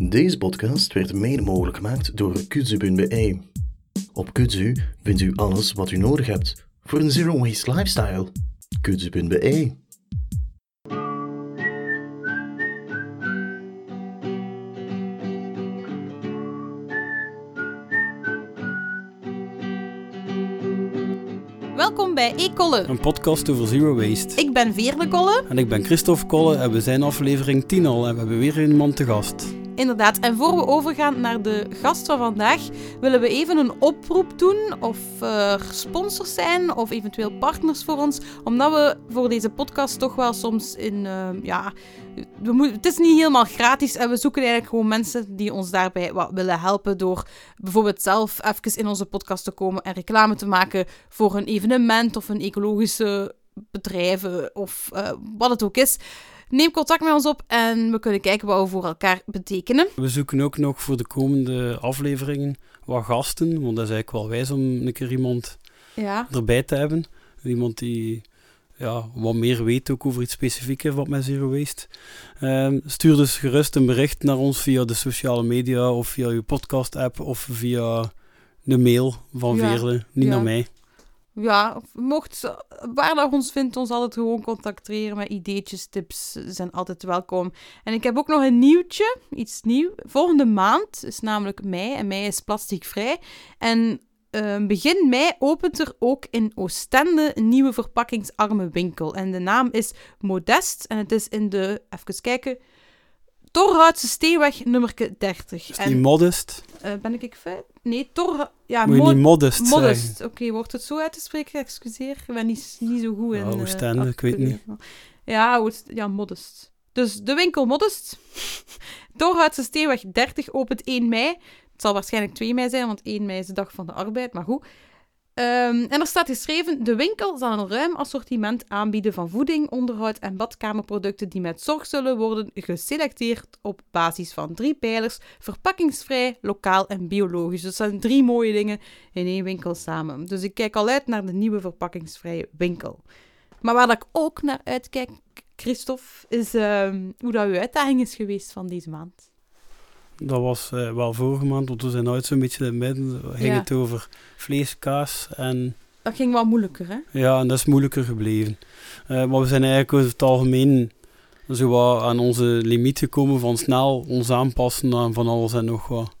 Deze podcast werd mede mogelijk gemaakt door kudzu.be. Op Kudzu vindt u alles wat u nodig hebt voor een zero waste lifestyle. Kudzu.be. Welkom bij E-Kolle. Een podcast over zero waste. Ik ben Veerle Kolle, En ik ben Christophe Kolle en we zijn aflevering 10 al en we hebben weer een man te gast. Inderdaad. En voor we overgaan naar de gast van vandaag, willen we even een oproep doen of er sponsors zijn of eventueel partners voor ons, omdat we voor deze podcast toch wel soms in, eh, ja, we het is niet helemaal gratis en we zoeken eigenlijk gewoon mensen die ons daarbij wat willen helpen door bijvoorbeeld zelf even in onze podcast te komen en reclame te maken voor een evenement of een ecologische bedrijven of eh, wat het ook is. Neem contact met ons op en we kunnen kijken wat we voor elkaar betekenen. We zoeken ook nog voor de komende afleveringen wat gasten, want dat is eigenlijk wel wijs om een keer iemand Ja, erbij te hebben. Iemand die ja, wat meer weet ook over iets specifieks wat met zero waste. Stuur dus gerust een bericht naar ons via de sociale media of via je podcast app of via de mail van Ja, Veerle, niet ja. naar mij. Ja mocht waar dat ons vindt, ons altijd gewoon contacteren met ideetjes, tips, zijn altijd welkom. En ik heb ook nog een nieuwtje, iets nieuw. Volgende maand is namelijk mei en mei is plasticvrij. En eh, begin mei opent er ook in Oostende een nieuwe verpakkingsarme winkel. En de naam is Modest en het is in de, even kijken, Torhoutse Steeweg nummer 30. Is en, die modest? eh, ben ik fout? Nee, Torhout... Ja, Moet je Mo- niet modest, Modest. Oké, wordt het zo uit te spreken? Excuseer. Ik ben niet, niet zo goed in... Eh, Oostende, ik weet niet. Ja, Oost- ja, Modest. Dus de winkel Modest. Torhoutse Steenweg 30 opent 1 mei. Het zal waarschijnlijk 2 mei zijn, want 1 mei is de dag van de arbeid, maar goed. Ehm, en er staat geschreven: De winkel zal een ruim assortiment aanbieden van voeding, onderhoud en badkamerproducten die met zorg zullen worden geselecteerd op basis van drie pijlers: verpakkingsvrij, lokaal en biologisch. Dus dat zijn drie mooie dingen in één winkel samen. Dus ik kijk al uit naar de nieuwe verpakkingsvrije winkel. Maar waar ik ook naar uitkijk, Christophe, is ehm, hoe dat uw uitdaging is geweest van deze maand. Dat was eh, wel vorige maand, want we zijn nooit zo'n beetje in het midden. Ging Ja. het over vlees, kaas en Dat ging wat moeilijker, hè? ja, en dat is moeilijker gebleven. Eh, maar we zijn eigenlijk over het algemeen zo wat aan onze limiet gekomen van snel ons aanpassen aan van alles en nog wat.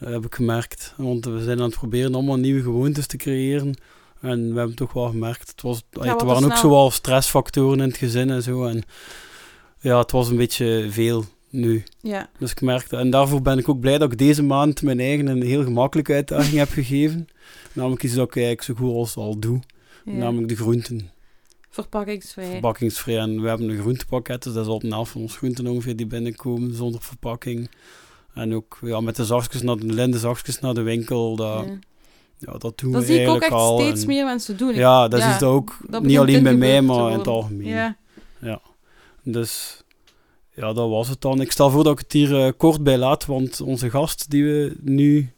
eh, heb ik gemerkt. Want we zijn aan het proberen allemaal nieuwe gewoontes te creëren. En we hebben toch wel gemerkt, het, was, het waren ook zowel stressfactoren in het gezin en zo. En ja, het was een beetje veel nu. Ja. Dus ik merkte, en daarvoor ben ik ook blij dat ik deze maand mijn eigen een heel gemakkelijke uitdaging heb gegeven. Namelijk iets dat ik eigenlijk zo goed als al doe. ja. Namelijk de groenten. Verpakkingsvrij. Verpakkingsvrij. En we hebben een groentepakket, dus dat is op een helft van ons groenten ongeveer die binnenkomen zonder verpakking. En ook ja, met de zakjes naar de linde zakjes naar de winkel. Dat, Ja. ja, dat doen Dat we zie ik ook echt al. steeds en- meer mensen doen. Ja, dat ja, is dat ook dat niet alleen bij mij, maar in het algemeen. Ja. Dus ja, dat was het dan. Ik stel voor dat ik het hier eh, kort bij laat, want onze gast die we nu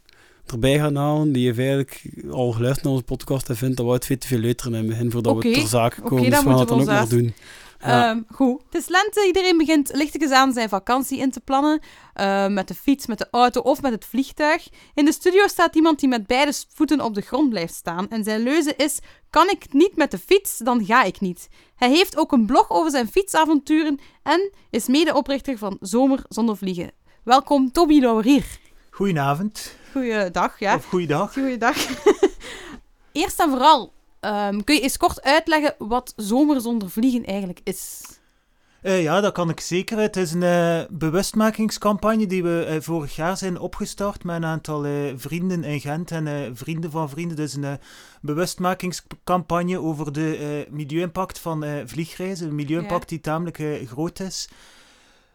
erbij gaan halen, die heeft eigenlijk al geluisterd naar onze podcast en vindt dat we het veel te veel leuteren in het begin voordat we ter zake komen. dus we gaan het dan ook nog doen. Ja. Ehm, goed. Het is lente. Iedereen begint lichtjes aan zijn vakantie in te plannen. Eh, met de fiets, met de auto of met het vliegtuig. In de studio staat iemand die met beide voeten op de grond blijft staan. En zijn leuze is: Kan ik niet met de fiets, dan ga ik niet. Hij heeft ook een blog over zijn fietsavonturen en is medeoprichter van Zomer Zonder Vliegen. Welkom, Toby Laurier. Goedenavond. Goeiedag, ja. Of goeiedag. Goeiedag. Eerst en vooral, ehm, kun je eens kort uitleggen wat Zomer Zonder Vliegen eigenlijk is? Eh, ja, dat kan ik zeker. Het is een eh, bewustmakingscampagne die we eh, vorig jaar zijn opgestart met een aantal vrienden in Gent en vrienden van vrienden. Dus een bewustmakingscampagne over de milieu-impact van vliegreizen. Een milieu-impact die tamelijk groot is.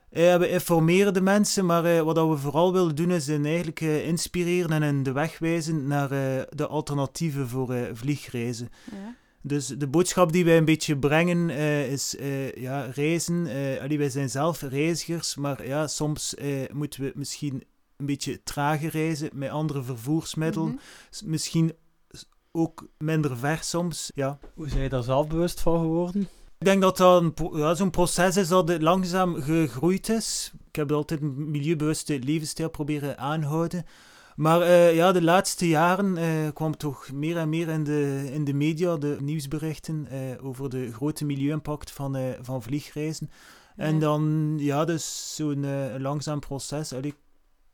Eh, we informeren de mensen, maar eh, wat dat we vooral willen doen is hen eigenlijk eh, inspireren en hen de weg wijzen naar eh, de alternatieven voor eh, vliegreizen. Ja. Dus de boodschap die wij een beetje brengen eh, is eh, ja, reizen. eh allee, wij zijn zelf reizigers, maar ja, soms eh, moeten we misschien een beetje trager reizen met andere vervoersmiddelen. Mhm. Misschien ook minder ver soms. Ja. Hoe zijn je daar zelf bewust van geworden? Ik denk dat dat ja, zo'n proces is dat langzaam gegroeid is. Ik heb altijd een milieubewuste levensstijl proberen aanhouden. Maar eh, ja, de laatste jaren eh, kwam toch meer en meer in de, in de media, de nieuwsberichten, eh, over de grote milieu-impact van, van vliegreizen. En dan, ja, dus zo'n langzaam proces. Allee,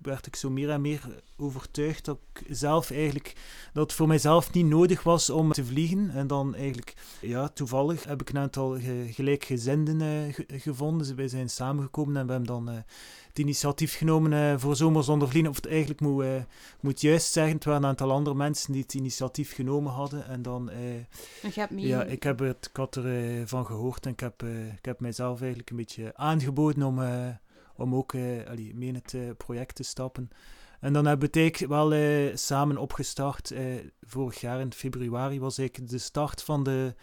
werd ik zo meer en meer overtuigd dat ik zelf eigenlijk, dat het voor mijzelf niet nodig was om te vliegen. En dan eigenlijk, ja, toevallig heb ik een aantal ge- gelijkgezinden eh, ge- gevonden. Ze- Wij zijn samengekomen en we hebben dan eh, het initiatief genomen eh, voor Zomer zonder vliegen. Of het eigenlijk moet, eh, moet juist zeggen, het waren een aantal andere mensen die het initiatief genomen hadden. En dan... eh, ja, ik heb het, ik had er eh, van gehoord en ik heb, eh, ik heb mijzelf eigenlijk een beetje aangeboden om, eh, om ook eh, allee, mee in het eh, project te stappen. En dan hebben we het eigenlijk wel eh, samen opgestart. vorig jaar in februari was eigenlijk de start van, de,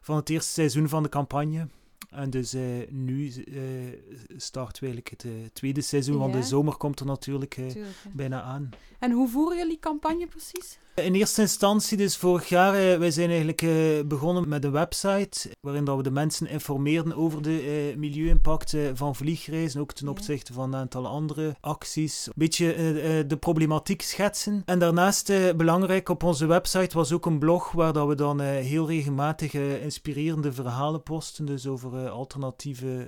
van het eerste seizoen van de campagne. En dus eh, nu eh starten we eigenlijk het eh, tweede seizoen, want de zomer komt er natuurlijk Tuurlijk, bijna aan. En hoe voeren jullie campagne precies? In eerste instantie, dus vorig jaar, eh, wij zijn eigenlijk eh, begonnen met een website waarin dat we de mensen informeerden over de eh, milieu-impact van vliegreizen, ook ten opzichte van een aantal andere acties. Een beetje de problematiek schetsen. En daarnaast, belangrijk, op onze website was ook een blog waar dat we dan heel regelmatig inspirerende verhalen posten, dus over alternatieve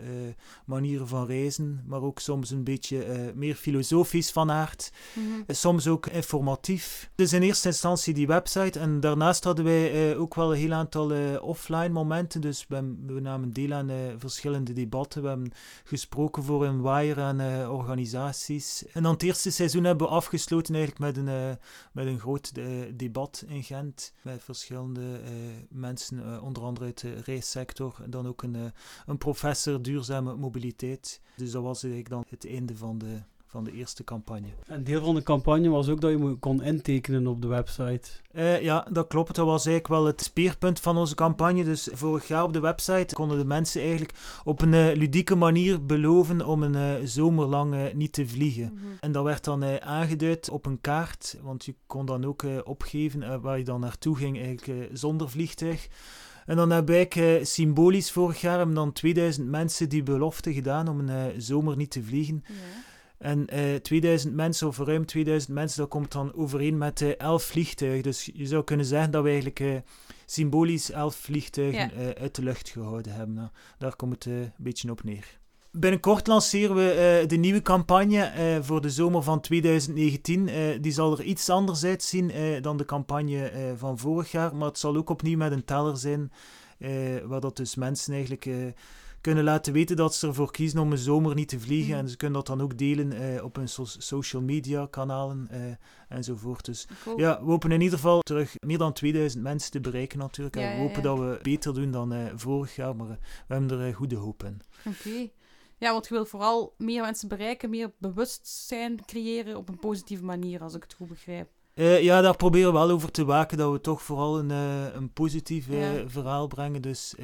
manieren van reizen, maar ook soms een beetje meer filosofisch van aard. Mhm. Soms ook informatief. Dus in eerste instantie die website. En daarnaast hadden wij eh, ook wel een heel aantal eh, offline momenten. Dus we, we namen deel aan eh, verschillende debatten. We hebben gesproken voor een waaier aan organisaties. En dan het eerste seizoen hebben we afgesloten eigenlijk met een, met een groot debat in Gent. Met verschillende mensen, onder andere uit de reissector. En dan ook een, een professor duurzame mobiliteit. Dus dat was eigenlijk dan het einde van de, van de eerste campagne. Een deel van de campagne was ook dat je kon intekenen op de website. Eh, ja, dat klopt. Dat was eigenlijk wel het speerpunt van onze campagne. Dus vorig jaar op de website konden de mensen eigenlijk op een eh, ludieke manier beloven om een eh, zomer lang eh, niet te vliegen. Mhm. En dat werd dan eh, aangeduid op een kaart, want je kon dan ook eh, opgeven waar je dan naartoe ging, eigenlijk zonder vliegtuig. En dan hebben wij eigenlijk, eh, symbolisch vorig jaar hebben dan 2000 mensen die belofte gedaan om een eh, zomer niet te vliegen. Ja. En eh 2000 mensen, of ruim 2000 mensen, dat komt dan overeen met eh 11 vliegtuigen. Dus je zou kunnen zeggen dat we eigenlijk eh, symbolisch 11 vliegtuigen Ja. eh, uit de lucht gehouden hebben. Nou, daar komt het eh, een beetje op neer. Binnenkort lanceren we eh, de nieuwe campagne eh, voor de zomer van 2019. Eh, die zal er iets anders uitzien eh, dan de campagne eh, van vorig jaar, maar het zal ook opnieuw met een teller zijn, eh, waar dat dus mensen eigenlijk eh, kunnen laten weten dat ze ervoor kiezen om een zomer niet te vliegen. Mhm. En ze kunnen dat dan ook delen eh, op hun so- social media kanalen eh, enzovoort. Dus Cool. ja, we hopen in ieder geval terug meer dan 2000 mensen te bereiken natuurlijk. Ja, en we hopen ja. dat we beter doen dan eh, vorig jaar, maar we hebben er goede hoop in. Oké. Ja, want je wil vooral meer mensen bereiken, meer bewustzijn creëren op een positieve manier, als ik het goed begrijp. Ja, daar proberen we wel over te waken dat we toch vooral een, eh, een positief Ja. verhaal brengen. Dus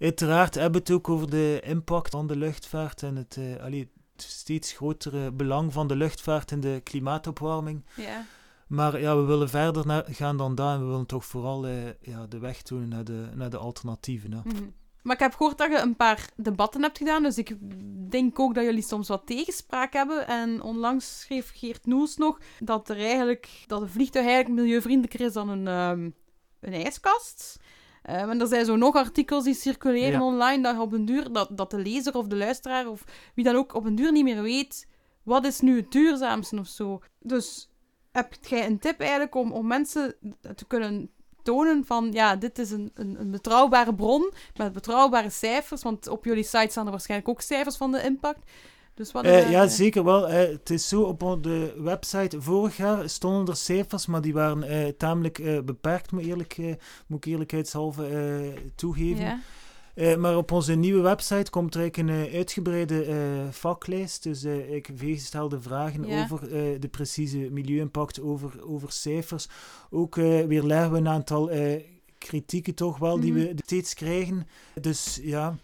uiteraard hebben we het ook over de impact van de luchtvaart en het, eh, allee, het steeds grotere belang van de luchtvaart in de klimaatopwarming. Ja. Maar ja, we willen verder naar, gaan dan daar en we willen toch vooral eh, ja, de weg tonen naar de, naar de alternatieven. Hè. Mhm. Maar ik heb gehoord dat je een paar debatten hebt gedaan, dus ik denk ook dat jullie soms wat tegenspraak hebben. En onlangs schreef Geert Noels nog dat er eigenlijk dat een vliegtuig eigenlijk milieuvriendelijker is dan een, ehm, een ijskast. En er zijn zo nog artikels die circuleren Ja. online dat op den duur dat, dat de lezer of de luisteraar of wie dan ook op een duur niet meer weet wat is nu het duurzaamste of zo. Dus heb jij een tip eigenlijk om, om mensen te kunnen tonen van ja, dit is een, een, een betrouwbare bron met betrouwbare cijfers, want op jullie site staan er waarschijnlijk ook cijfers van de impact. Dus wat Eh, eh, ja, zeker wel. Eh, het is zo, op de website vorig jaar stonden er cijfers, maar die waren eh, tamelijk beperkt, moet, eerlijk, moet ik eerlijkheidshalve toegeven. Maar op onze nieuwe website komt er eigenlijk een uitgebreide vaklijst. Dus ik stelde vragen over de precieze milieu-impact, over, over cijfers. Ook eh weerleggen we een aantal kritieken toch wel, die Mhm. we steeds krijgen. Dus ja,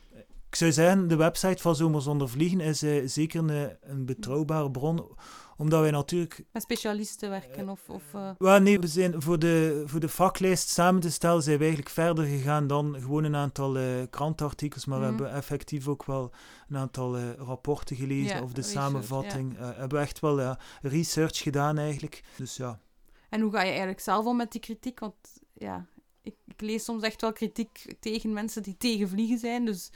ik zou zeggen, de website van Zomer Zonder Vliegen is eh, zeker een, een betrouwbare bron, omdat wij natuurlijk... Met specialisten werken of... of eh, nee, we zijn voor de, voor de vaklijst samen te stellen zijn we eigenlijk verder gegaan dan gewoon een aantal eh krantenartikels, maar we Mhm. hebben effectief ook wel een aantal eh, rapporten gelezen Ja, of de research, samenvatting. Eh, hebben we echt wel ja, research gedaan eigenlijk. Dus ja. En hoe ga je eigenlijk zelf om met die kritiek? Want ja, ik, ik lees soms echt wel kritiek tegen mensen die tegen vliegen zijn. Dus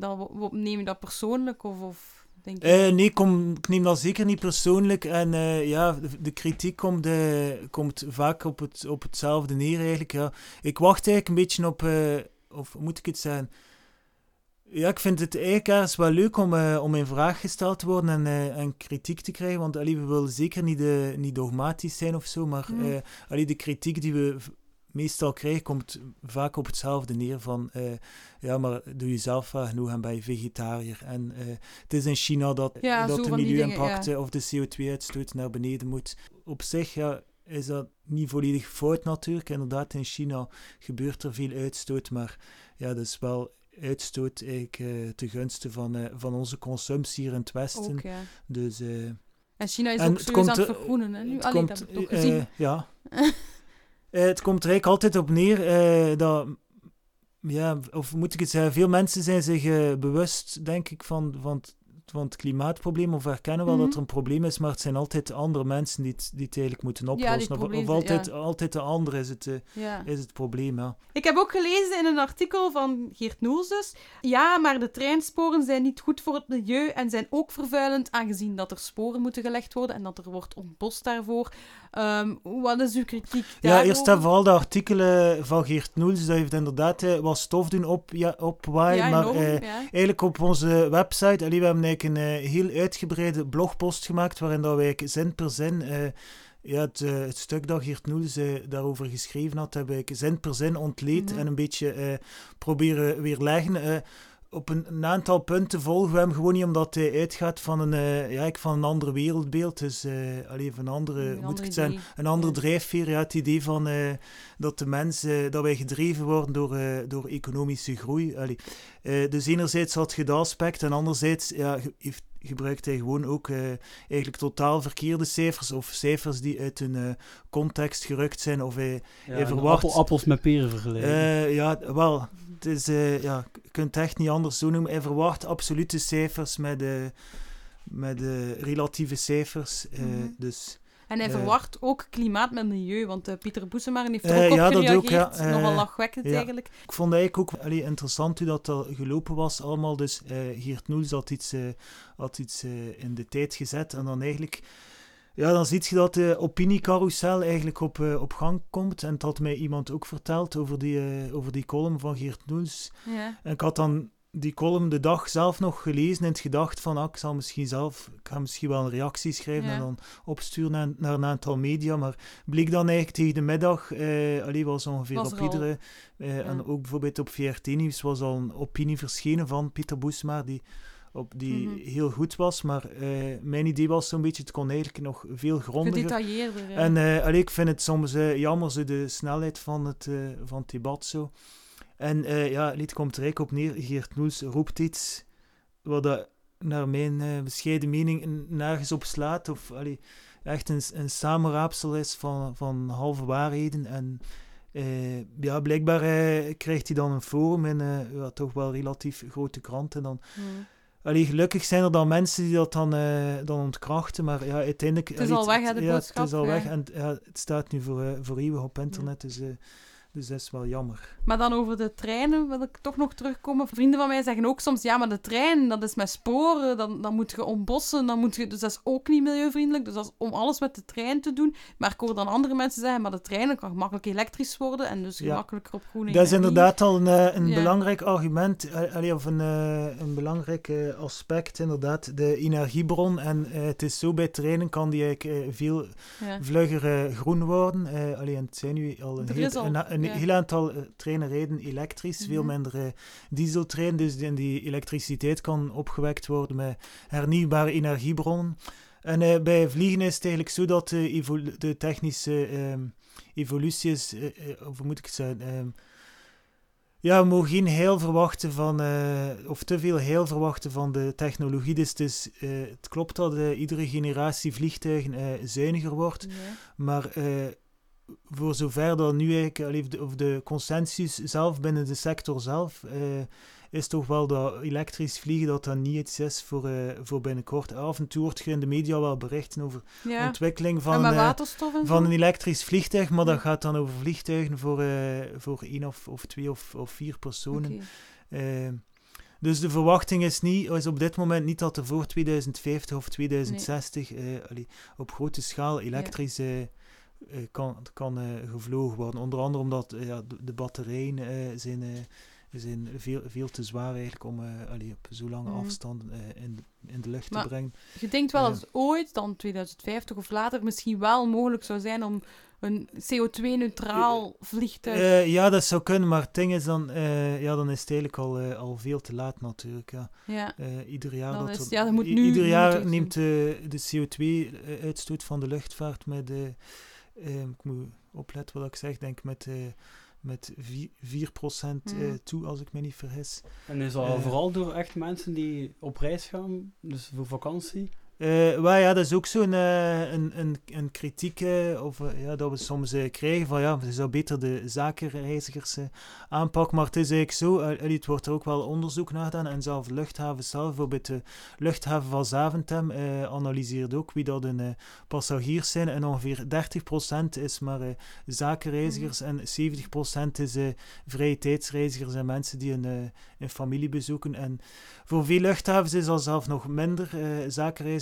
w- neem je dat persoonlijk? Of, of denk je... Eh, nee, kom, ik neem dat zeker niet persoonlijk. En eh, ja, de, de kritiek komt, eh, komt vaak op, het, op hetzelfde neer eigenlijk. Ja. Ik wacht eigenlijk een beetje op, of moet ik het zeggen? Ja, ik vind het eigenlijk ergens wel leuk om, om in vraag gesteld te worden en, en kritiek te krijgen. Want allee, we willen zeker niet, eh, niet dogmatisch zijn of zo, maar eh, allee, de kritiek die we meestal krijgen komt vaak op hetzelfde neer van eh, ja, maar doe je zelf wel genoeg en ben je vegetariër. En eh, het is in China dat, Ja, dat zo de milieu-impact of de CO2-uitstoot naar beneden moet. Op zich ja, is dat niet volledig fout natuurlijk. Inderdaad, in China gebeurt er veel uitstoot, maar ja, dat is wel uitstoot eigenlijk eh, ten gunste van, van onze consumptie hier in het Westen. ook, ja. Dus, En China is En ook komt, aan het vergroenen, hè? Nu, het Allee, komt, dat heb ik eh, gezien. ja. Eh, het komt er eigenlijk altijd op neer eh, dat, ja, of moet ik het zeggen, veel mensen zijn zich eh, bewust, denk ik, van, van, het, van het klimaatprobleem, of herkennen wel Mhm. dat er een probleem is, maar het zijn altijd andere mensen die het, die het eigenlijk moeten oplossen. of probleem of zijn, altijd, ja. altijd de andere is het, eh, ja. is het probleem, ja. Ik heb ook gelezen in een artikel van Geert Noels dus. Ja, maar de treinsporen zijn niet goed voor het milieu en zijn ook vervuilend, aangezien dat er sporen moeten gelegd worden en dat er wordt ontbost daarvoor. Ehm, wat is uw kritiek Ja, eerst en vooral de artikelen van Geert Noels, dat heeft inderdaad eh, wat stof doen op, ja, opwaaien, maar... eh. Eigenlijk op onze website, allee, we hebben eigenlijk een eh, heel uitgebreide blogpost gemaakt waarin dat wij zin per zin eh, ja, het, eh, het stuk dat Geert Noels daarover geschreven had, hebben we zin per zin ontleed Mhm. en een beetje proberen weerleggen. Eh, op een, een aantal punten volgen we hem gewoon niet omdat hij uitgaat van een, eh, ja, van een ander wereldbeeld. Dus eh alleen van een andere, Een moet het zeggen, idee. een ander Ja. drijfveer. Ja, het idee van eh, dat de mensen, dat wij gedreven worden door, door economische groei. Allee. Dus enerzijds had je dat aspect en anderzijds ja, heeft, gebruikt hij gewoon ook eh, eigenlijk totaal verkeerde cijfers of cijfers die uit hun eh, context gerukt zijn of hij Ja, en verwacht- appel- appels met peren vergelijken. eh, ja, wel. Het is, eh, ja, je kunt het echt niet anders zo noemen. Hij verwacht absolute cijfers met, de met de relatieve cijfers. eh, Mhm. dus, En hij eh, verwacht ook klimaat met milieu, want eh, Pieter Boesemaren heeft er Eh, ook op ja, dat gereageerd. ook, Nogal lachwekkend eigenlijk. ik vond eigenlijk ook allee, interessant hoe dat al gelopen was allemaal. Dus Geert Noels had iets, had iets in de tijd gezet. En dan eigenlijk... Ja, dan zie je dat de opiniecarousel eigenlijk op, op gang komt. En het had mij iemand ook verteld over die, eh, over die column van Geert Noels. Ja. En ik had dan die column de dag zelf nog gelezen en het gedacht van, ah, ik zal misschien zelf, ik ga misschien wel een reactie schrijven Ja. en dan opsturen naar, naar een aantal media, maar bleek dan eigenlijk tegen de middag, eh, allee, was ongeveer Was op er iedere, eh, en ook bijvoorbeeld op VRT Nieuws was al een opinie verschenen van Pieter Boesma, die, op, die Mhm. heel goed was, maar eh, mijn idee was zo'n beetje, het kon eigenlijk nog veel grondiger. Gedetailleerder. ja. En eh, allee, ik vind het soms eh, jammer, zo de snelheid van het, eh, van het debat zo. En eh, ja, het komt eigenlijk op neer. Geert Noels roept iets wat dat, naar mijn eh, bescheiden mening nergens op slaat. Of allee, echt een, een samenraapsel is van, van halve waarheden. En eh, ja, blijkbaar krijgt hij dan een forum in ja, toch wel relatief grote kranten. Dan, Hmm. allee, gelukkig zijn er dan mensen die dat dan, dan ontkrachten. Maar ja, uiteindelijk... Het is allee, al weg, hè, de ja, boodschap, Het is al weg en ja, het staat nu voor, voor eeuwig op internet. Dus, eh, dus dat is wel jammer. Maar dan over de treinen wil ik toch nog terugkomen. Vrienden van mij zeggen ook soms, ja, maar de trein, dat is met sporen, dan, dan moet je ombossen, dan moet je, dus dat is ook niet milieuvriendelijk. Dus dat is om alles met de trein te doen. Maar ik hoor dan andere mensen zeggen, maar de trein kan gemakkelijk elektrisch worden en dus Ja. gemakkelijker op groene Dat is inderdaad al een, eh, een Ja. belangrijk argument, eh, allee, of een, eh, een belangrijk eh, aspect, inderdaad. De energiebron. En eh, het is zo, bij treinen kan die eigenlijk eh, veel Ja. vlugger eh, groen worden. Eh alleen het zijn nu al een, heel, is al, een, een. Heel aantal eh, treinen rijden elektrisch, veel Mhm. minder eh, dieseltreinen. Dus die, die elektriciteit kan opgewekt worden met hernieuwbare energiebronnen. En eh, bij vliegen is het eigenlijk zo dat de, technische ehm, evolutie is, eh, eh, of hoe moet ik het zeggen, ehm, Ja, we mogen geen heel verwachten van, of te veel heel verwachten van de technologie. Dus het, is, het klopt dat iedere generatie vliegtuigen zuiniger wordt. Ja. Maar voor zover dat nu eigenlijk, of de, consensus zelf binnen de sector zelf, eh, is toch wel dat elektrisch vliegen dat dat niet iets is voor, eh, voor binnenkort. Af en toe wordt je in de media wel berichten over Ja. ontwikkeling van, eh, van een elektrisch vliegtuig, maar dat gaat dan over vliegtuigen voor, voor één of, of twee of, of vier personen. Dus de verwachting is, niet, is op dit moment niet dat er voor 2050 of 2060 eh, allee, op grote schaal elektrisch eh, kan, kan eh, gevlogen worden. Onder andere omdat eh, ja, de, de batterijen eh, zijn, eh, zijn veel, veel te zwaar eigenlijk om eh, allee, op zo lange Mhm. afstanden eh, in, in de lucht Maar- te brengen. Je denkt wel dat het ooit, dan 2050 of later, misschien wel mogelijk zou zijn om een CO2-neutraal vliegtuig... Eh, ja, dat zou kunnen, maar het ding is dan, eh, ja, dan is het eigenlijk al, eh, al veel te laat natuurlijk. Ja. ja. Eh, ieder jaar, dat is- er- ja, dat moet i- nu- ieder jaar neemt de, de CO2-uitstoot van de luchtvaart met, eh, eh, ik moet opletten wat ik zeg, denk met, eh, met 4%, 4% eh, Mhm. toe, als ik me niet vergis. En is dat Eh. vooral door echt mensen die op reis gaan, dus voor vakantie? Maar ja, dat is ook zo'n eh, een, een, een kritiek eh, of, ja, dat we soms krijgen van ja, je zou beter de zakenreizigers aanpakken. Maar het is eigenlijk zo, het wordt er ook wel onderzoek naar gedaan en zelf de luchthaven zelf, bijvoorbeeld de luchthaven van Zaventem, analyseert ook wie dat een passagiers zijn en ongeveer 30% is maar zakenreizigers en 70% is vrije tijdsreizigers en mensen die een, een familie bezoeken. En voor veel luchthavens is dat zelf nog minder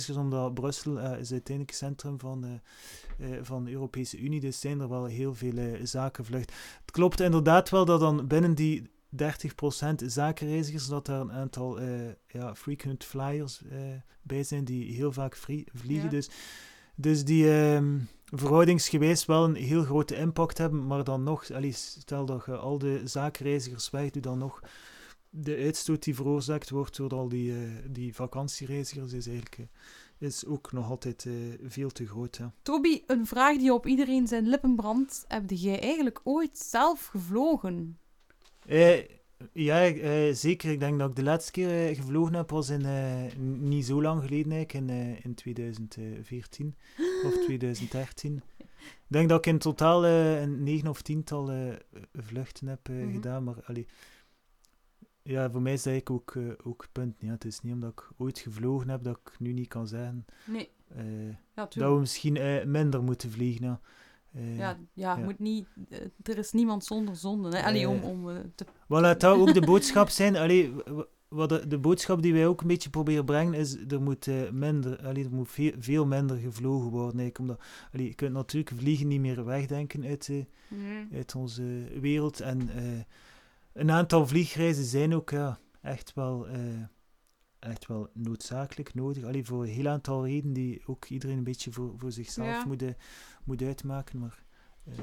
omdat Brussel eh, is uiteindelijk het centrum van, eh, eh, van de Europese Unie, dus zijn er wel heel veel zakenvlucht. Het klopt inderdaad wel dat dan binnen die 30% zakenreizigers, dat er een aantal ja, frequent flyers bij zijn die heel vaak vliegen. Ja. Dus, dus die ehm, verhoudingsgewijs wel een heel grote impact hebben, maar dan nog, allee, stel dat je al de zakenreizigers weg doet, dan nog de uitstoot die veroorzaakt wordt door al die, eh, die vakantiereizigers is eigenlijk eh, is ook nog altijd eh, veel te groot. Ja. Toby, een vraag die op iedereen zijn lippen brandt. Heb jij eigenlijk ooit zelf gevlogen? Eh, ja, zeker. Ik denk dat ik de laatste keer gevlogen heb was in, niet zo lang geleden, eigenlijk, in, in 2014 of 2013. Ik denk dat ik in totaal een negen of tiental vluchten heb Mhm. gedaan, maar allee, ja, voor mij is dat eigenlijk ook, eh, ook het punt. Ja. Het is niet omdat ik ooit gevlogen heb dat ik nu niet kan zeggen Nee. eh, Ja, dat we misschien eh, minder moeten vliegen. Ja. Ja, ja, ja. Moet niet, er is niemand zonder zonde. Hè? Allee, om, om te... Wel, laat dat ook de boodschap zijn. Allee, wat de, de boodschap die wij ook een beetje proberen brengen is, er moet minder, allee, er moet veel, veel minder gevlogen worden. Eigenlijk, omdat, allee, je kunt natuurlijk vliegen niet meer wegdenken uit, eh, uit onze wereld. En eh, een aantal vliegreizen zijn ook ja, echt, wel, eh, echt wel noodzakelijk nodig. Allee, voor een heel aantal redenen die ook iedereen een beetje voor, voor zichzelf Ja. moet, moet uitmaken. Maar, eh,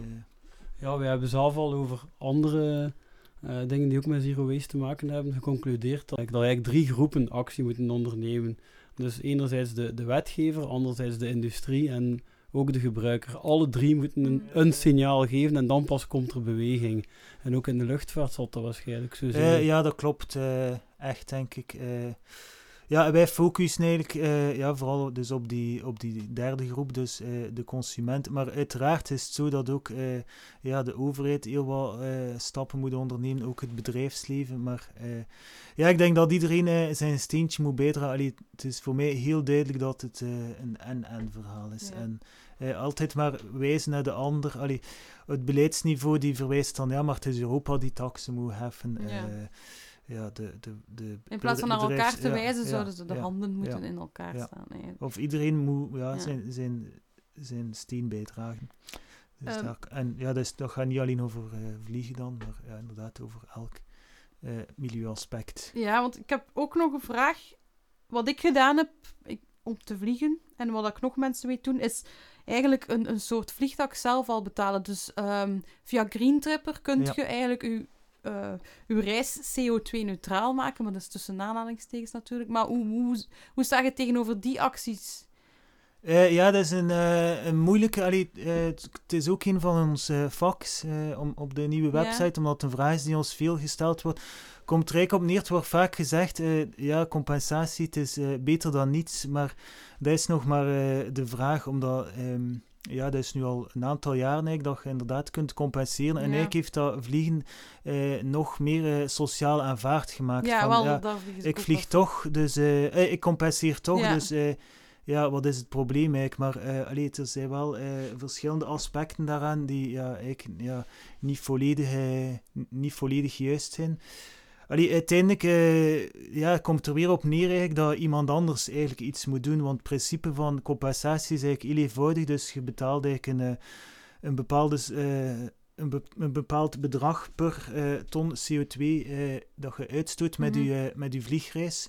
Ja, we hebben zelf al over andere eh, dingen die ook met zero waste te maken hebben geconcludeerd dat, dat eigenlijk drie groepen actie moeten ondernemen. Dus enerzijds de, de wetgever, anderzijds de industrie en ook de gebruiker. Alle drie moeten een, een signaal geven en dan pas komt er beweging. En ook in de luchtvaart zal dat waarschijnlijk zo zijn. Eh, ja, dat klopt. eh, echt, denk ik. Eh, ja, wij focussen eigenlijk eh, ja, vooral dus op, die, op die derde groep, dus eh, de consument. Maar uiteraard is het zo dat ook eh, ja, de overheid heel wat eh, stappen moet ondernemen, ook het bedrijfsleven. Maar eh, ja, ik denk dat iedereen zijn steentje moet bijdragen. Allee, het is voor mij heel duidelijk dat het eh, een en-en verhaal is. Ja. En eh, altijd maar wijzen naar de ander. Allee, het beleidsniveau die verwijst dan, ja, maar het is Europa die taxen moet heffen. Ja. eh, ja, de, de, de In plaats van naar elkaar te wijzen, ja, zouden ze de handen moeten in elkaar staan. Of iedereen moet ja. Zijn, zijn, zijn steen bijdragen. Dus Ehm. daar- en ja, dat, is, dat gaat niet alleen over eh, vliegen dan, maar ja, inderdaad over elk eh, milieuaspect. Ja, want ik heb ook nog een vraag. Wat ik gedaan heb ik, om te vliegen, en wat ik nog mensen weet doen, is eigenlijk een, een soort vliegtuig zelf al betalen. Dus ehm, via Green Tripper kunt Ja. je eigenlijk je, eh, uw reis CO2-neutraal maken. Maar dat is tussen aanhalingstekens natuurlijk. Maar hoe, hoe, hoe sta je tegenover die acties? Eh, ja, dat is een, eh, een moeilijke. Allee, eh, het, is ook een van onze vaks eh, om, op de nieuwe Ja. website, omdat het een vraag is die ons veel gesteld wordt. Komt er eigenlijk op neer, het wordt vaak gezegd, eh, ja, compensatie, het is eh, beter dan niets, maar dat is nog maar eh, de vraag, omdat, ehm, ja, dat is nu al een aantal jaren eigenlijk, dat je inderdaad kunt compenseren. En Ja. eigenlijk heeft dat vliegen eh, nog meer eh, sociaal aanvaard gemaakt. Ja, van, wel, ja, ik vlieg af. toch, dus eh, ik compenseer toch. Ja. Dus eh, ja, wat is het probleem eigenlijk? Maar eh allee, er zijn wel eh, verschillende aspecten daaraan die ja, eigenlijk ja, niet, volledig, niet volledig juist zijn. Allee, uiteindelijk eh, ja, komt er weer op neer eigenlijk dat iemand anders eigenlijk iets moet doen. Want het principe van compensatie is eigenlijk heel eenvoudig. Dus je betaalt eigenlijk een, eh, een, bepaalde, eh, een, be- een bepaald bedrag per ton CO2 eh, dat je uitstoot met, Mhm. je, met je vliegreis.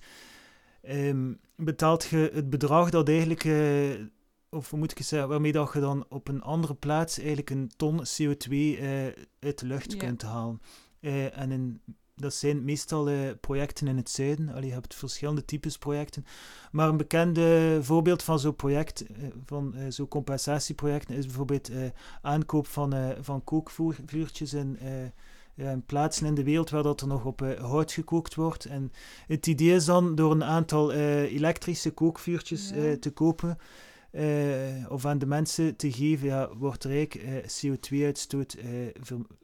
Ehm, betaalt je het bedrag dat eigenlijk, of moet ik zeggen, waarmee dat je dan op een andere plaats eigenlijk een ton CO2 eh, uit de lucht kunt halen. En in, dat zijn meestal eh, projecten in het zuiden. Allee, je hebt verschillende types projecten. Maar een bekend voorbeeld van zo'n project, eh, van eh, zo'n compensatieprojecten, is bijvoorbeeld aankoop van, van kookvuurtjes in, in plaatsen in de wereld waar dat er nog op hout gekookt wordt. En het idee is dan door een aantal elektrische kookvuurtjes Ja. te kopen. Eh, of aan de mensen te geven, ja, wordt er eigenlijk eh, CO2-uitstoot eh,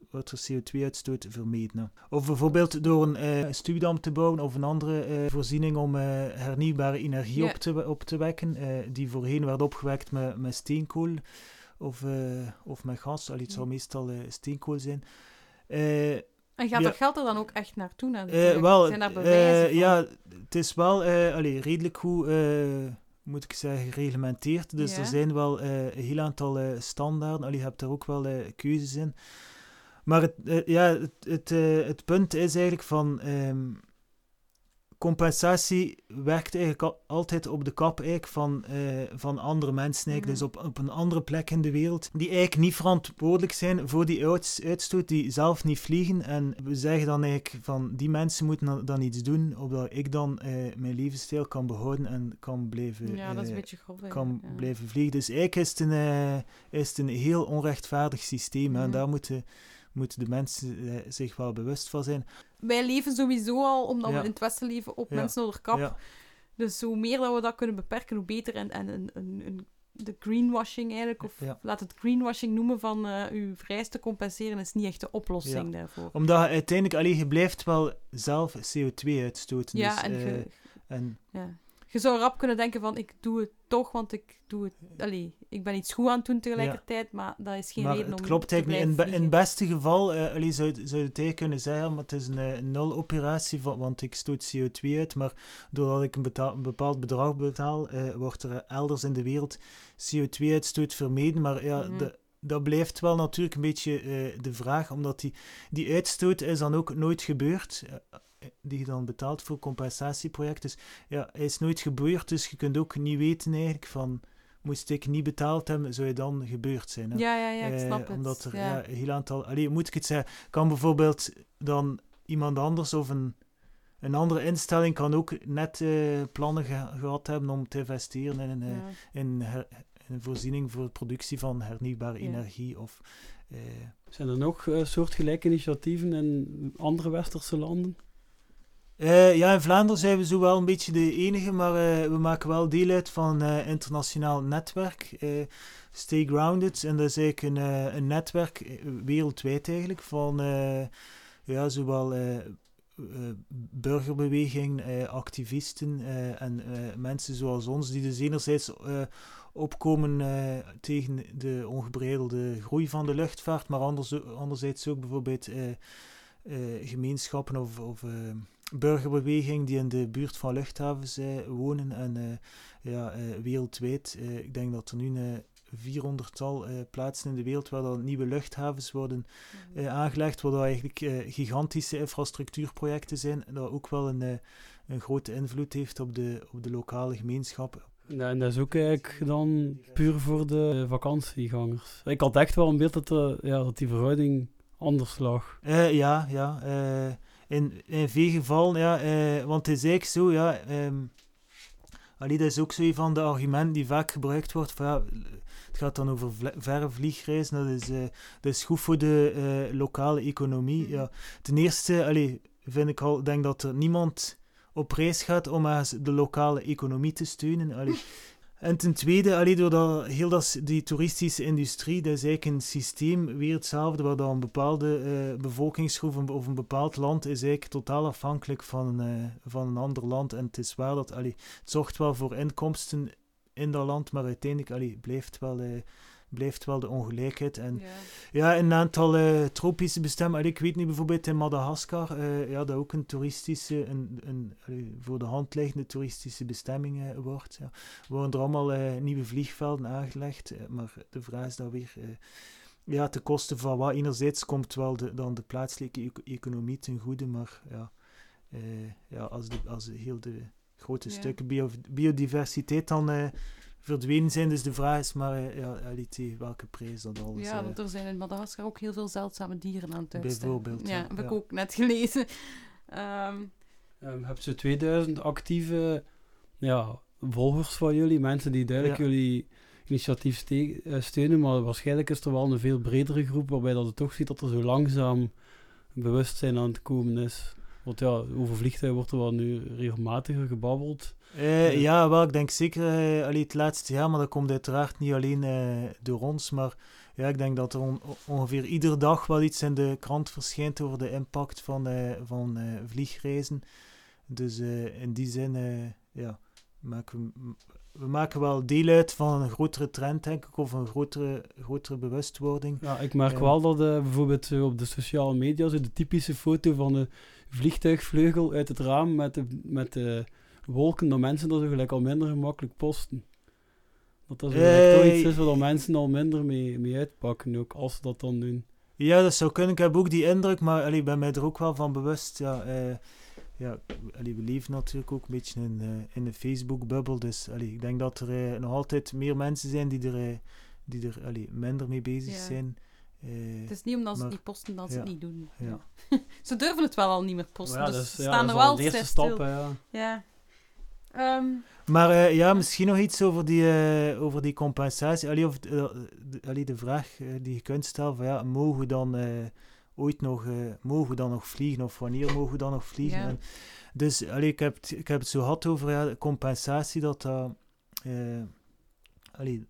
wordt er CO2-uitstoot vermeden. Of bijvoorbeeld door een stuwdam te bouwen of een andere voorziening om hernieuwbare energie op, te, op te wekken, die voorheen werd opgewekt met, met steenkool of, of met gas. Allee, het Ja. meestal steenkool zijn. En gaat Ja. dat geld er dan ook echt naartoe? Naar wel, Zijn daar bewijzen ja, het is wel allee, redelijk goed, moet ik zeggen, gereglementeerd. Dus Ja. er zijn wel eh, een heel aantal eh, standaarden. Allee, je hebt daar ook wel eh, keuzes in. Maar het, ja, het, het, het punt is eigenlijk van... ehm, compensatie werkt eigenlijk al- altijd op de kap eigenlijk van, eh, van andere mensen. Eigenlijk. Mhm. Dus op, op een andere plek in de wereld. Die eigenlijk niet verantwoordelijk zijn voor die uits- uitstoot. Die zelf niet vliegen. En we zeggen dan eigenlijk van die mensen moeten dan, iets doen. Opdat ik dan eh, mijn levensstijl kan behouden en kan blijven, Ja, dat is een eh, beetje grof. kan ja. blijven vliegen. Dus eigenlijk is het een, is het een heel onrechtvaardig systeem. En Mhm. daar moeten, moeten de mensen eh, zich wel bewust van zijn. Wij leven sowieso al, omdat Ja. we in het Westen leven, op Ja. mensen onder kap. Ja. Dus hoe meer dat we dat kunnen beperken, hoe beter. En, en de greenwashing eigenlijk, of laat het greenwashing noemen, van eh uw vereis te compenseren, is niet echt de oplossing daarvoor. Omdat je uiteindelijk, allee, je blijft wel zelf CO2 uitstoten. Ja, dus, en, eh, je, en ja. je zou rap kunnen denken van, ik doe het toch, want ik doe het... Allee, ik ben iets goed aan het doen tegelijkertijd, maar dat is geen maar reden het om klopt te eigenlijk niet. In, be- in het beste geval eh allee, zou, zou je het eigenlijk kunnen zeggen, maar het is een eh, nul-operatie, want ik stoot CO2 uit. Maar doordat ik een, betaal- een bepaald bedrag betaal, eh, wordt er elders in de wereld CO2-uitstoot vermeden. Maar ja, Mhm. de, dat blijft wel natuurlijk een beetje de vraag, omdat die, die uitstoot is dan ook nooit gebeurd. die je dan betaalt voor compensatieprojecten. Dus ja, hij is nooit gebeurd, dus je kunt ook niet weten eigenlijk van... Moest ik niet betaald hebben, zou je dan gebeurd zijn. Hè? Ja, ja, ja, ik Eh, snap het. Omdat er ja. ja. een heel aantal... Allee, moet ik het zeggen? Kan bijvoorbeeld dan iemand anders of een, een andere instelling kan ook net eh, plannen ge- gehad hebben om te investeren in een, eh, Ja. in, her- in een voorziening voor de productie van hernieuwbare Ja. energie. Of, eh, Zijn er nog eh, soortgelijke initiatieven in andere westerse landen? Eh, ja, in Vlaanderen zijn we zo wel een beetje de enige, maar eh, we maken wel deel uit van een eh, internationaal netwerk, Stay Grounded. En dat is eigenlijk een, netwerk, wereldwijd eigenlijk, van ja, zowel burgerbeweging, activisten en mensen zoals ons, die dus enerzijds opkomen tegen de ongebreidelde groei van de luchtvaart, maar anderzijds ook bijvoorbeeld gemeenschappen of, of burgerbeweging die in de buurt van luchthavens eh, wonen. En eh, ja, eh, wereldwijd, eh, ik denk dat er nu een 400-tal eh, plaatsen in de wereld waar dan nieuwe luchthavens worden Mhm. eh, aangelegd, waar dat eigenlijk eh, gigantische infrastructuurprojecten zijn, dat ook wel een, eh, een grote invloed heeft op de, op de lokale gemeenschap. Ja, en dat is ook eigenlijk dan puur voor de vakantiegangers. Ik had echt wel een beeld dat, eh, ja, dat die verhouding anders lag. Eh, ja, ja. eh, in, in veel gevallen, ja. eh, want het is eigenlijk zo, ja. ehm, allee, dat is ook zo van de argumenten die vaak gebruikt wordt. Van, ja, het gaat dan over verre vliegreizen. Dat is, eh, dat is goed voor de eh, lokale economie. Ja. Ten eerste, allee, vind ik al, denk dat er niemand op reis gaat om de lokale economie te steunen. Allee. En ten tweede, allee, doordat heel dat, die toeristische industrie, dat is eigenlijk een systeem, weer hetzelfde, waar dan een bepaalde eh, bevolkingsgroep of een- of een bepaald land is eigenlijk totaal afhankelijk van, eh, van een ander land. En het is waar dat, allee, het zorgt wel voor inkomsten in dat land, maar uiteindelijk allee, blijft, wel, eh, blijft wel de ongelijkheid. En Ja. een aantal eh, tropische bestemmingen. Ik weet niet, bijvoorbeeld in Madagaskar, eh, ja, dat ook een toeristische, een, een, allee, voor de hand liggende toeristische bestemming eh, wordt. Ja. Er worden er allemaal nieuwe vliegvelden aangelegd, maar de vraag is dan weer... ja, ten koste van wat? Enerzijds komt wel de, dan de plaatselijke eco- economie ten goede, maar ja, eh, ja als, de, als heel de grote Ja. stukken bio, biodiversiteit dan eh, verdwenen zijn, dus de vraag is maar, eh, ja, tegen welke prijs dat alles... ja, eh, want er zijn in Madagaskar ook heel veel zeldzame dieren aan het uitsterven. Bijvoorbeeld, Ja, ja, heb ik ook net gelezen. Ehm, Um, heb je 2000 actieve ja, volgers van jullie, mensen die duidelijk Ja. jullie initiatief eh, steunen, maar waarschijnlijk is er wel een veel bredere groep waarbij dat je toch ziet dat er zo langzaam bewustzijn aan het komen is. Want ja, over vliegtuigen wordt er wel nu regelmatiger gebabbeld. Eh, Ja. ja, wel, ik denk zeker eh, allee, het laatste jaar, maar dat komt uiteraard niet alleen eh, door ons, maar ja, ik denk dat er on- ongeveer iedere dag wel iets in de krant verschijnt over de impact van, van vliegreizen. Dus in die zin, ja, maken we, we maken wel deel uit van een grotere trend, denk ik, of een grotere, grotere bewustwording. Ja, ik merk wel dat bijvoorbeeld op de sociale media zo de typische foto van een vliegtuigvleugel uit het raam met de, met de wolken, dat mensen dat zo gelijk al minder gemakkelijk posten. Dat dat zo gelijk toch iets is waar dat mensen al minder mee, mee uitpakken, ook als ze dat dan doen. Ja, dat zou kunnen. Ik heb ook die indruk, maar allee, ik ben mij er ook wel van bewust. Ja, eh, ja allee, we leven natuurlijk ook een beetje in, eh, in de Facebook-bubbel. Dus allee, ik denk dat er eh, nog altijd meer mensen zijn die er, eh, die er allee, minder mee bezig Ja. zijn. Eh, het is niet omdat ze maar- het niet posten dat ze het niet doen. ja. ze durven het wel al niet meer posten, Ja, dus ze ja, staan dat er is wel de eerste steeds stap, stil. hè, ja. Ehm, Maar eh, ja, misschien nog iets over die, eh, over die compensatie. Allee, of, eh, de, allee, de vraag die je kunt stellen: van, ja, mogen we dan ooit nog, mogen we dan nog vliegen? Of wanneer mogen we dan nog vliegen? Ja. En dus allee, ik, heb het, ik heb het zo gehad over ja, de compensatie, dat dat, allee,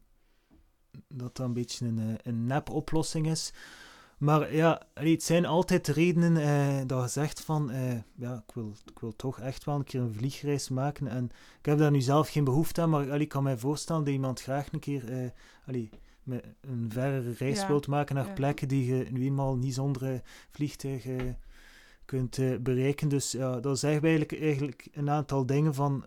dat dat een beetje een, een nep-oplossing is. Maar ja, het zijn altijd redenen eh, dat je zegt van, eh, ja, ik wil, ik wil toch echt wel een keer een vliegreis maken. En ik heb daar nu zelf geen behoefte aan, maar allee, ik kan mij voorstellen dat iemand graag een keer eh, allee, met een verre reis Ja, wilt maken naar ja. plekken die je nu eenmaal niet zonder eh, vliegtuig eh, kunt eh, bereiken. Dus ja, dat zeggen we eigenlijk, eigenlijk een aantal dingen van...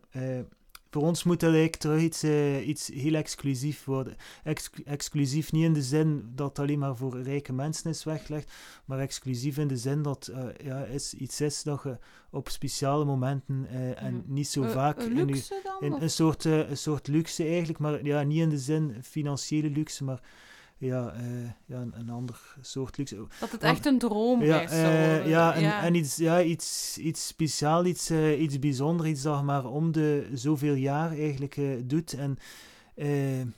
voor ons moet dat eigenlijk terug iets, eh, iets heel exclusief worden. Ex- exclusief niet in de zin dat het alleen maar voor rijke mensen is weggelegd, maar exclusief in de zin dat eh ja, is, iets is dat je op speciale momenten eh, en Mhm. niet zo vaak een in dan? een soort, een soort luxe eigenlijk, maar ja, niet in de zin financiële luxe, maar ja, eh, ja een, een ander soort luxe. dat het echt een Ja, droomreis zou eh, ja, en, en iets, ja, iets, iets speciaal, iets, eh, iets bijzonders, iets dat je maar om de zoveel jaar eigenlijk doet. En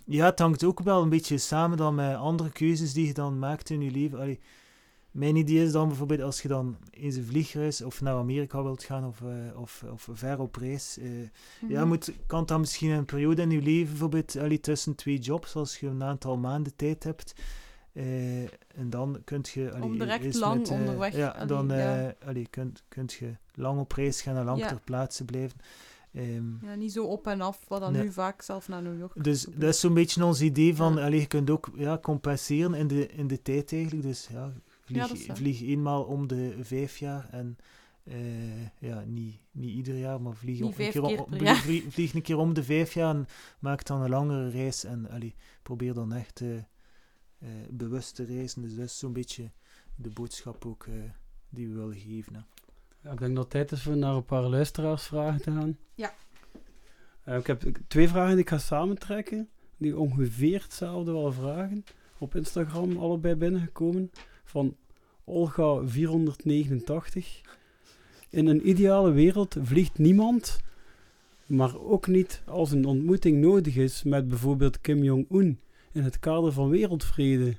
ja, het hangt ook wel een beetje samen dan met andere keuzes die je dan maakt in je leven. Allee, mijn idee is dan bijvoorbeeld als je dan eens een vliegreis of naar Amerika wilt gaan of, eh, of, of ver op reis. eh, ja, Mhm. moet, kan dan misschien een periode in je leven, bijvoorbeeld allee, tussen twee jobs, als je een aantal maanden tijd hebt. eh, en dan kunt je... allee, Om direct lang met, onderweg, Ja, allee, dan ja. allee, kunt, kunt je lang op reis gaan en lang Ja. ter plaatse blijven. Ehm, Ja, niet zo op en af, wat dan Nee. nu vaak zelf naar New York dus dat is zo'n beetje ons idee van, Ja. allee, je kunt ook ja, compenseren in de, in de tijd eigenlijk. Dus ja, vlieg, Ja, vlieg eenmaal om de vijf jaar en eh, ja, niet, niet ieder jaar, maar vlieg, een keer, om- vlieg- jaar. vlieg- vlieg een keer om de vijf jaar en maak dan een langere reis en allee, probeer dan echt eh, eh, bewust te reizen. Dus dat is zo'n beetje de boodschap ook eh, die we willen geven. Hè. Ja, ik denk dat het tijd is voor naar een paar luisteraarsvragen te gaan. Ja. Eh, ik heb twee vragen die ik ga samentrekken, die ongeveer hetzelfde wel vragen. Op Instagram allebei binnengekomen. Van Olga489. In een ideale wereld vliegt niemand, maar ook niet als een ontmoeting nodig is met bijvoorbeeld Kim Jong-un in het kader van wereldvrede.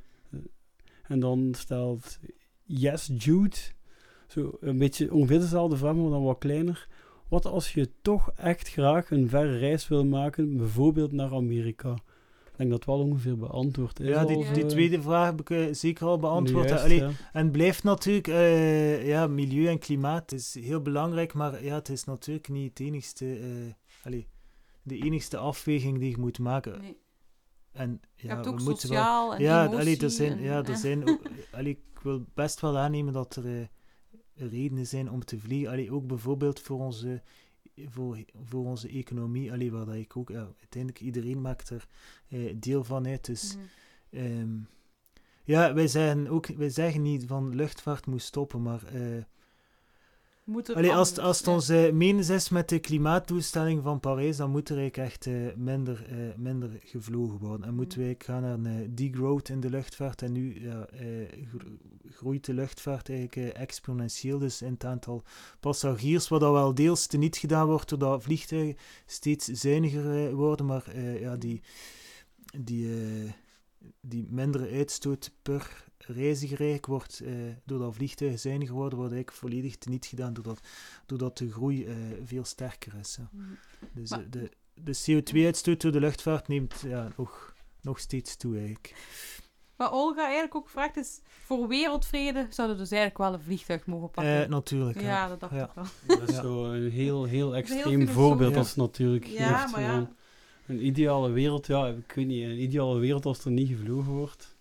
En dan stelt Yes Jude, zo een beetje ongeveer dezelfde vraag, maar dan wat kleiner. Wat als je toch echt graag een verre reis wil maken, bijvoorbeeld naar Amerika? Ik denk dat wel ongeveer beantwoord is. Ja, al, die, die eh, tweede vraag heb ik eh, zeker al beantwoord. juist, Allee, ja. En het blijft natuurlijk, eh, ja, milieu en klimaat is heel belangrijk, maar ja, het is natuurlijk niet het enigste, eh, allee, de enigste afweging die je moet maken. Nee. En Je ja, hebt we ook moeten wel- sociaal en ja, allee, er zijn, en- ja, er zijn ook, allee, ik wil best wel aannemen dat er eh, redenen zijn om te vliegen. Allee, ook bijvoorbeeld voor onze, voor, voor onze economie, allee, waar dat ik ook, ja, uiteindelijk iedereen maakt er eh, deel van uit. Dus Mhm. Ehm, ja, wij zeggen, ook, wij zeggen niet van luchtvaart moet stoppen, maar eh, Allee, als, als het ons eh, menens is met de klimaatdoelstelling van Parijs, dan moet er eigenlijk echt eh, minder, eh, minder gevlogen worden. En moeten wij gaan naar een degrowth in de luchtvaart. En nu ja, groeit de luchtvaart eigenlijk exponentieel. Dus in het aantal passagiers, wat dat wel deels teniet gedaan wordt doordat vliegtuigen steeds zuiniger worden. Maar ja, die, die, die mindere uitstoot per reiziger eigenlijk wordt, eh, doordat vliegtuigen zuiniger worden, wordt eigenlijk volledig teniet gedaan doordat, doordat de groei eh, veel sterker is. Ja. Mhm. Dus Maar- eh, de, de CO2-uitstoot door de luchtvaart neemt ja, nog, nog steeds toe eigenlijk. Wat Olga eigenlijk ook vraagt is, voor wereldvrede zouden we dus eigenlijk wel een vliegtuig mogen pakken. Eh, natuurlijk. ja, Ja. dat dacht Ja. ik wel. Dat is Ja. zo een heel, heel extreem voorbeeld Ja. als het natuurlijk Ja, geeft. maar ja. van Een ideale wereld, ja, ik weet niet, een ideale wereld als er niet gevlogen wordt.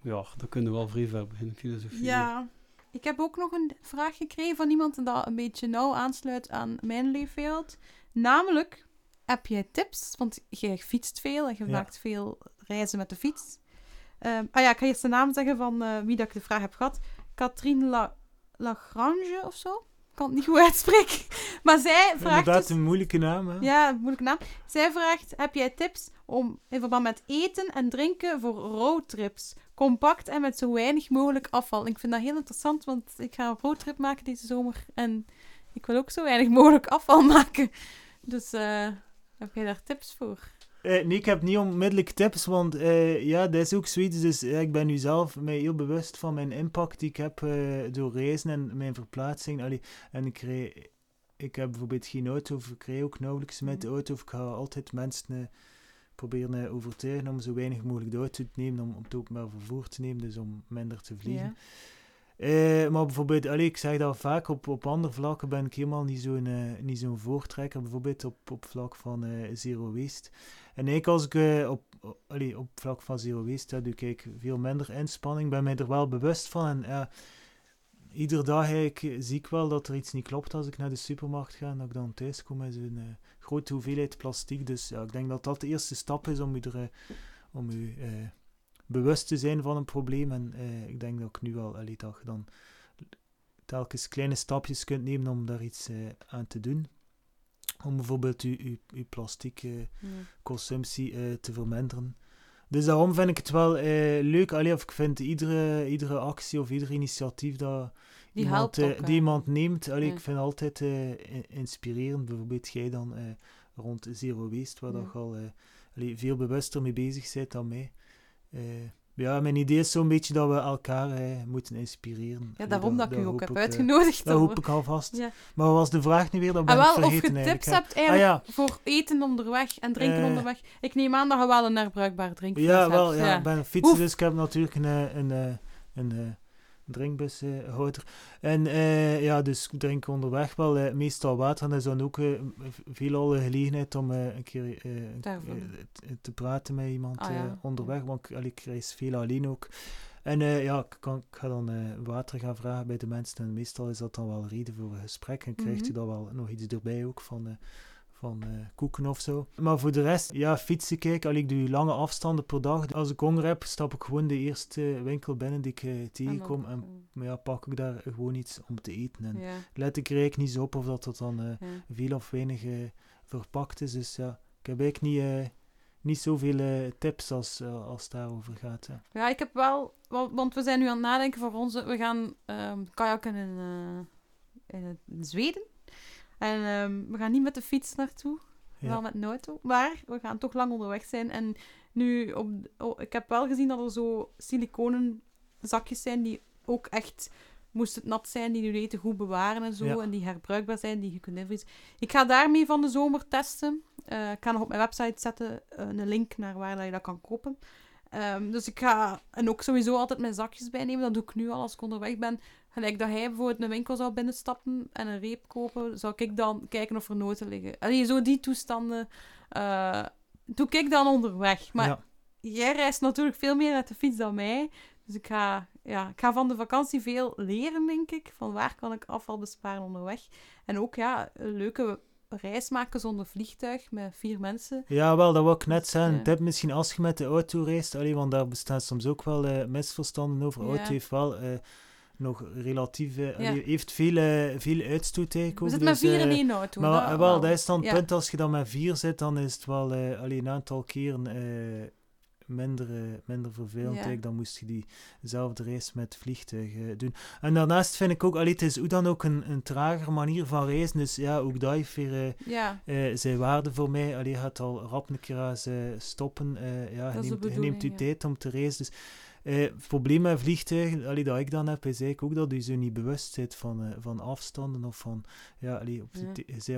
Ja, dan kunnen we wel vrij ver beginnen, filosofie. Ja. Ik heb ook nog een vraag gekregen van iemand dat een beetje nauw aansluit aan mijn leefwereld. Namelijk, heb jij tips? Want jij fietst veel en je Ja. maakt veel reizen met de fiets. Ehm, ah ja, ik ga eerst de naam zeggen van eh, wie dat ik de vraag heb gehad. Catherine La Lagrange of zo? Ik kan het niet goed uitspreken. Maar zij vraagt Inderdaad, dus- een moeilijke naam. Hè? ja, moeilijke naam. Zij vraagt: heb jij tips om in verband met eten en drinken voor roadtrips? Compact en met zo weinig mogelijk afval. Ik vind dat heel interessant, want ik ga een roadtrip maken deze zomer. En ik wil ook zo weinig mogelijk afval maken. Dus eh, heb jij daar tips voor? Eh, nee, ik heb niet onmiddellijk tips, want eh, ja, dat is ook zoiets. Dus ja, ik ben nu zelf mij heel bewust van mijn impact die ik heb eh, door reizen en mijn verplaatsing. Allee, en ik, rij, ik heb bijvoorbeeld geen auto, of ik rij ook nauwelijks met de Mhm. auto. Of ik ga altijd mensen eh, proberen overtuigen om zo weinig mogelijk de auto te nemen, om, om het openbaar vervoer te nemen, dus om minder te vliegen. Eh, maar bijvoorbeeld, ik zeg dat vaak, op, op andere vlakken ben ik helemaal niet zo'n eh, niet zo'n voortrekker. Bijvoorbeeld op, op vlak van eh, zero waste. En eigenlijk als ik op, op- vlak van zero waste, doe ik veel minder inspanning. ben mij er wel bewust van. En iedere dag eh, zie ik wel dat er iets niet klopt als ik naar de supermarkt ga. En dat ik dan thuis kom met zo'n eh, grote hoeveelheid plastic. Dus ja, ik denk dat dat de eerste stap is om je, er, eh, om eh, bewust te zijn van een probleem. En ik denk dat ik nu wel, allee, dat je dan telkens kleine stapjes kunt nemen om daar iets aan te doen. Om bijvoorbeeld je, je, je plastic consumptie te verminderen. Dus daarom vind ik het wel eh, leuk. Allee, of ik vind iedere, iedere actie of ieder initiatief dat Die iemand, eh, die iemand neemt, allee, Ja. ik vind het altijd eh, inspirerend. Bijvoorbeeld jij dan eh, rond Zero Waste, waar Ja. dat je al eh, allee, veel bewuster mee bezig bent dan mij. Ja, mijn idee is zo'n beetje dat we elkaar eh, moeten inspireren. Ja, daarom dat, ik u ook heb eh, uitgenodigd. dat hoop ik alvast. Ja. Maar wat was de vraag nu weer? Dat ben Ah, ik wel, of vergeten je tips hebt eigenlijk Ah, ja. voor eten onderweg en drinken Eh. onderweg. Ik neem aan dat je wel een herbruikbaar drinkfles Ja, hebt. wel, ja, ik ben een fietser, Oef. dus ik heb natuurlijk een, een, eh, een, eh, drinkbushouder. en eh, ja, dus ik drink onderweg wel eh, meestal water. En dat is dan ook eh, veelal een gelegenheid om een keer te praten met iemand Ah, ja. onderweg. Want ik, allee, ik reis veel alleen ook. En ja, ik, kan, ik ga dan water gaan vragen bij de mensen. En meestal is dat dan wel reden voor een gesprek. En krijgt Mhm. je dan wel nog iets erbij ook van... van eh, koeken of zo. Maar voor de rest, ja, fietsen kijk, al ik doe lange afstanden per dag. Als ik honger heb, stap ik gewoon de eerste winkel binnen die ik eh, tegenkom. En ja, pak ik daar gewoon iets om te eten. En Ja, let ik er eigenlijk niet zo op of dat, dat dan eh, ja. veel of weinig verpakt is. Dus ja, ik heb eigenlijk niet, niet zoveel tips als, als het daarover gaat. Ja. Ja, ik heb wel... wa- Want we zijn nu aan het nadenken voor onze... We gaan ehm kajakken in, in, in Zweden. En ehm, we gaan niet met de fiets naartoe. Ja. wel met een auto. Maar we gaan toch lang onderweg zijn. En nu, op, oh, ik heb wel gezien dat er zo siliconen zakjes zijn die ook echt, moest het nat zijn, die je eten goed bewaren en zo. Ja. En die herbruikbaar zijn, die je kunt invriezen. Ik ga daarmee van de zomer testen. Eh, ik ga nog op mijn website zetten eh, een link naar waar dat je dat kan kopen. Ehm, dus ik ga, en ook sowieso altijd mijn zakjes bijnemen. Dat doe ik nu al als ik onderweg ben. Gelijk dat hij bijvoorbeeld een winkel zou binnenstappen en een reep kopen, zou ik dan kijken of er noten liggen. Allee, zo die toestanden eh, doe ik dan onderweg. Maar ja. jij reist natuurlijk veel meer met de fiets dan mij. Dus ik ga, ja, ik ga van de vakantie veel leren, denk ik. Van waar kan ik afval besparen onderweg. En ook ja, een leuke reis maken zonder vliegtuig met vier mensen. Ja, wel, dat wil ik net zeggen. Ja. Tip misschien als je met de auto reist, allee, want daar bestaan soms ook wel eh, misverstanden over. Ja. Auto heeft wel eh, nog relatief... eh, Ja. heeft veel, veel uitstoot eigenlijk We met dus, vier in één auto. Maar dat wel, dat is dan het punt, als je dan met vier zit, dan is het wel eh, allee, een aantal keren eh, minder, minder vervelend. Ja. Dan moest je diezelfde reis met het vliegtuig eh, doen. En daarnaast vind ik ook, allee, het is hoe dan ook een, een trager manier van reizen. Dus ja, ook dat heeft weer... Ja, zijn waarde voor mij. Allee, je gaat al rap een keer stoppen. ja, je, neemt, je neemt je bedoeling, ja. tijd om te reizen. Dus eh, het probleem met vliegtuigen, allee, dat ik dan heb, is eigenlijk ook dat je zo niet bewust bent van, eh, van afstanden of van, ja, allee, op,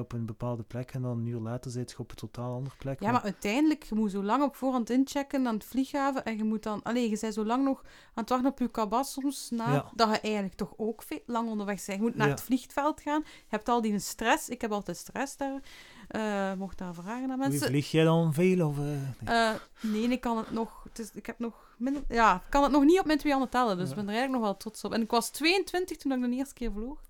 op een bepaalde plek en dan een uur later zit je op een totaal andere plek. ja, maar uiteindelijk, je moet zo lang op voorhand inchecken aan het vlieghaven. En je moet dan, allee, je bent zo lang nog aan het wachten op je kabas soms. Na, Ja. Dat je eigenlijk toch ook veel, lang onderweg bent. Je moet naar Ja. het vliegveld gaan. Je hebt al die stress. Ik heb altijd stress daar. Eh, mocht daar vragen aan Hoe mensen. vlieg jij dan veel? Of, eh, nee. Nee, ik kan het nog. Het is, ik heb nog ja, ik kan het nog niet op mijn twee handen tellen. Dus ik Ja. ben er eigenlijk nog wel trots op. En ik was 22 toen ik de eerste keer vloog.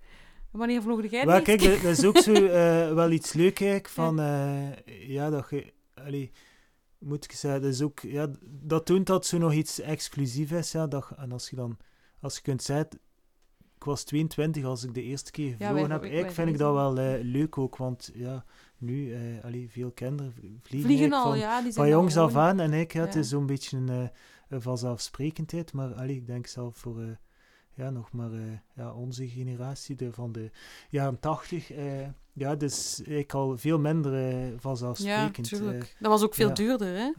Wanneer vloog jij de Wel, eerste kijk, dat, dat is ook zo eh, wel iets leuk eigenlijk, van, eh, ja, dat je, allee, moet ik zeggen, dat is ook, ja, dat toont dat zo nog iets exclusief is, ja, dat, en als je dan, als je kunt zeggen, ik was 22 als ik de eerste keer gevlogen heb, eigenlijk vind ik dat wel eh, leuk ook, want ja, nu, allee, veel kinderen vliegen, al, van, ja. Die zijn van al jongs af aan, en ik, ja, het Ja. is zo'n beetje een, eh, een vanzelfsprekendheid, maar allee, ik denk zelf voor... eh, ja, nog maar ja, onze generatie de, van de jaren tachtig. ja, dus eigenlijk al veel minder Ja, vanzelfsprekend. tuurlijk. dat was ook veel ja. duurder, hè?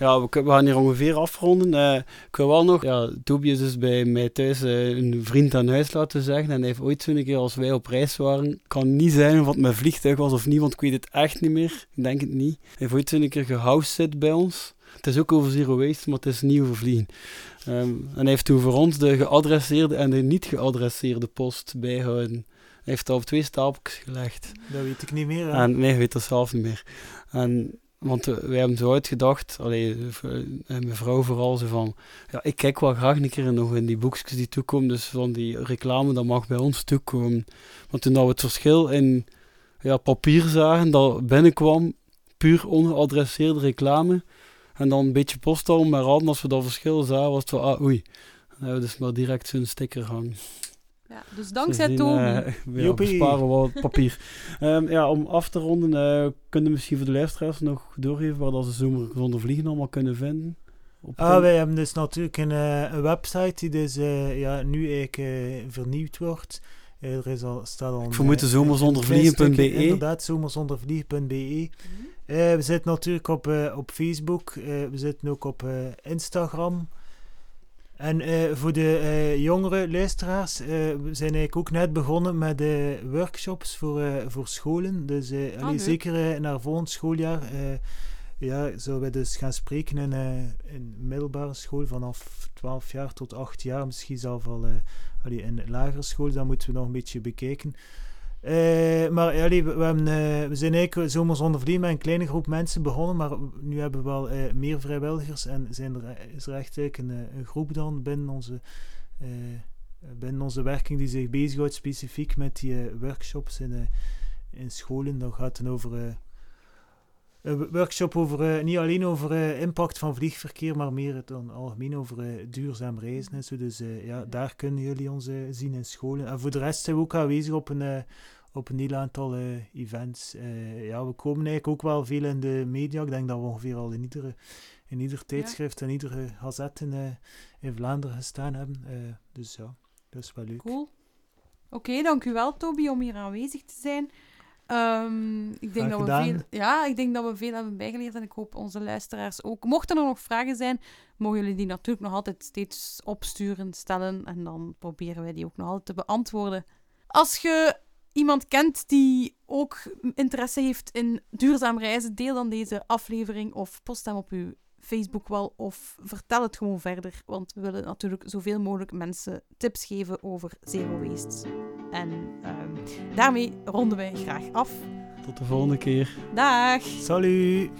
Ja, we, gaan hier ongeveer afronden. Eh, ik wil wel nog, ja, Toby is dus bij mij thuis eh, een vriend aan huis laten zeggen. En hij heeft ooit zo'n keer, als wij op reis waren, kan niet zijn of het met vliegtuig was of niet, want ik weet het echt niet meer. Ik denk het niet. Hij heeft ooit zo'n keer gehousezit bij ons. Het is ook over zero waste, maar het is niet over vliegen. Ehm, en hij heeft toen voor ons de geadresseerde en de niet geadresseerde post bijhouden. Hij heeft dat op twee stapels gelegd. dat weet ik niet meer. hè. En nee, ik weet dat zelf niet meer. En, want eh, wij hebben zo uitgedacht, allee, v- eh, mijn vrouw vooral, zo van, ja, ik kijk wel graag een keer nog in die boekjes die toekomen, dus van die reclame, dat mag bij ons toekomen. Want toen we het verschil in ja, papier zagen, dat binnenkwam, puur ongeadresseerde reclame, en dan een beetje postal, maar al als we dat verschil zagen, was het van, ah, oei. Dan hebben we dus maar direct zo'n sticker hangen. Ja, dus dankzij Sindsdien, eh, ja, Joepie. besparen we wat papier. Ehm, ja, om af te ronden, eh kunnen we misschien voor de luisteraars nog doorgeven waar dat ze zomer zonder vliegen allemaal kunnen vinden? Op Ah, wij hebben dus natuurlijk een, eh, een website die dus eh, ja, nu eigenlijk eh, vernieuwd wordt. Eh, er is al, staat al Ik een, vermoed de eh, zomerzondervliegen.be. stukje, Inderdaad, zomerzondervliegen.be. Eh, we zitten natuurlijk op, eh, op Facebook, eh, we zitten ook op eh, Instagram. En eh, voor de eh, jongere luisteraars, eh, we zijn eigenlijk ook net begonnen met workshops voor, voor scholen. Dus eh, allee, zeker naar volgend schooljaar ja, zullen we dus gaan spreken in, in middelbare school vanaf 12 jaar tot 8 jaar. Misschien zelfs al allee, in lagere school, dat moeten we nog een beetje bekijken. Eh, maar hebben, eh, we zijn eigenlijk zomer zonder met een kleine groep mensen begonnen, maar nu hebben we wel eh, meer vrijwilligers en zijn er, is er echt een, een groep dan binnen onze, binnen onze werking die zich bezighoudt specifiek met die workshops in, in scholen. Dat gaat dan over een workshop over, eh, niet alleen over eh, impact van vliegverkeer, maar meer dan algemeen over eh, duurzaam reizen en zo. Dus ja, daar kunnen jullie ons zien in scholen. En voor de rest zijn we ook aanwezig op een, op een heel aantal events. Ja, we komen eigenlijk ook wel veel in de media. Ik denk dat we ongeveer al in iedere, in ieder tijdschrift en iedere gazette in, in Vlaanderen gestaan hebben. Dus ja, dat is wel leuk. Cool. Oké, dank u wel, Toby, om hier aanwezig te zijn. Ehm, ik, denk dat we veel, ja, ik denk dat we veel hebben bijgeleerd en ik hoop onze luisteraars ook. Mochten er nog vragen zijn, mogen jullie die natuurlijk nog altijd steeds opsturen, stellen en dan proberen wij die ook nog altijd te beantwoorden. Als je iemand kent die ook interesse heeft in duurzaam reizen, deel dan deze aflevering of post hem op uw Facebookwal of vertel het gewoon verder, want we willen natuurlijk zoveel mogelijk mensen tips geven over zero waste. En ehm, daarmee ronden wij graag af. Tot de volgende keer. Dag! Salut!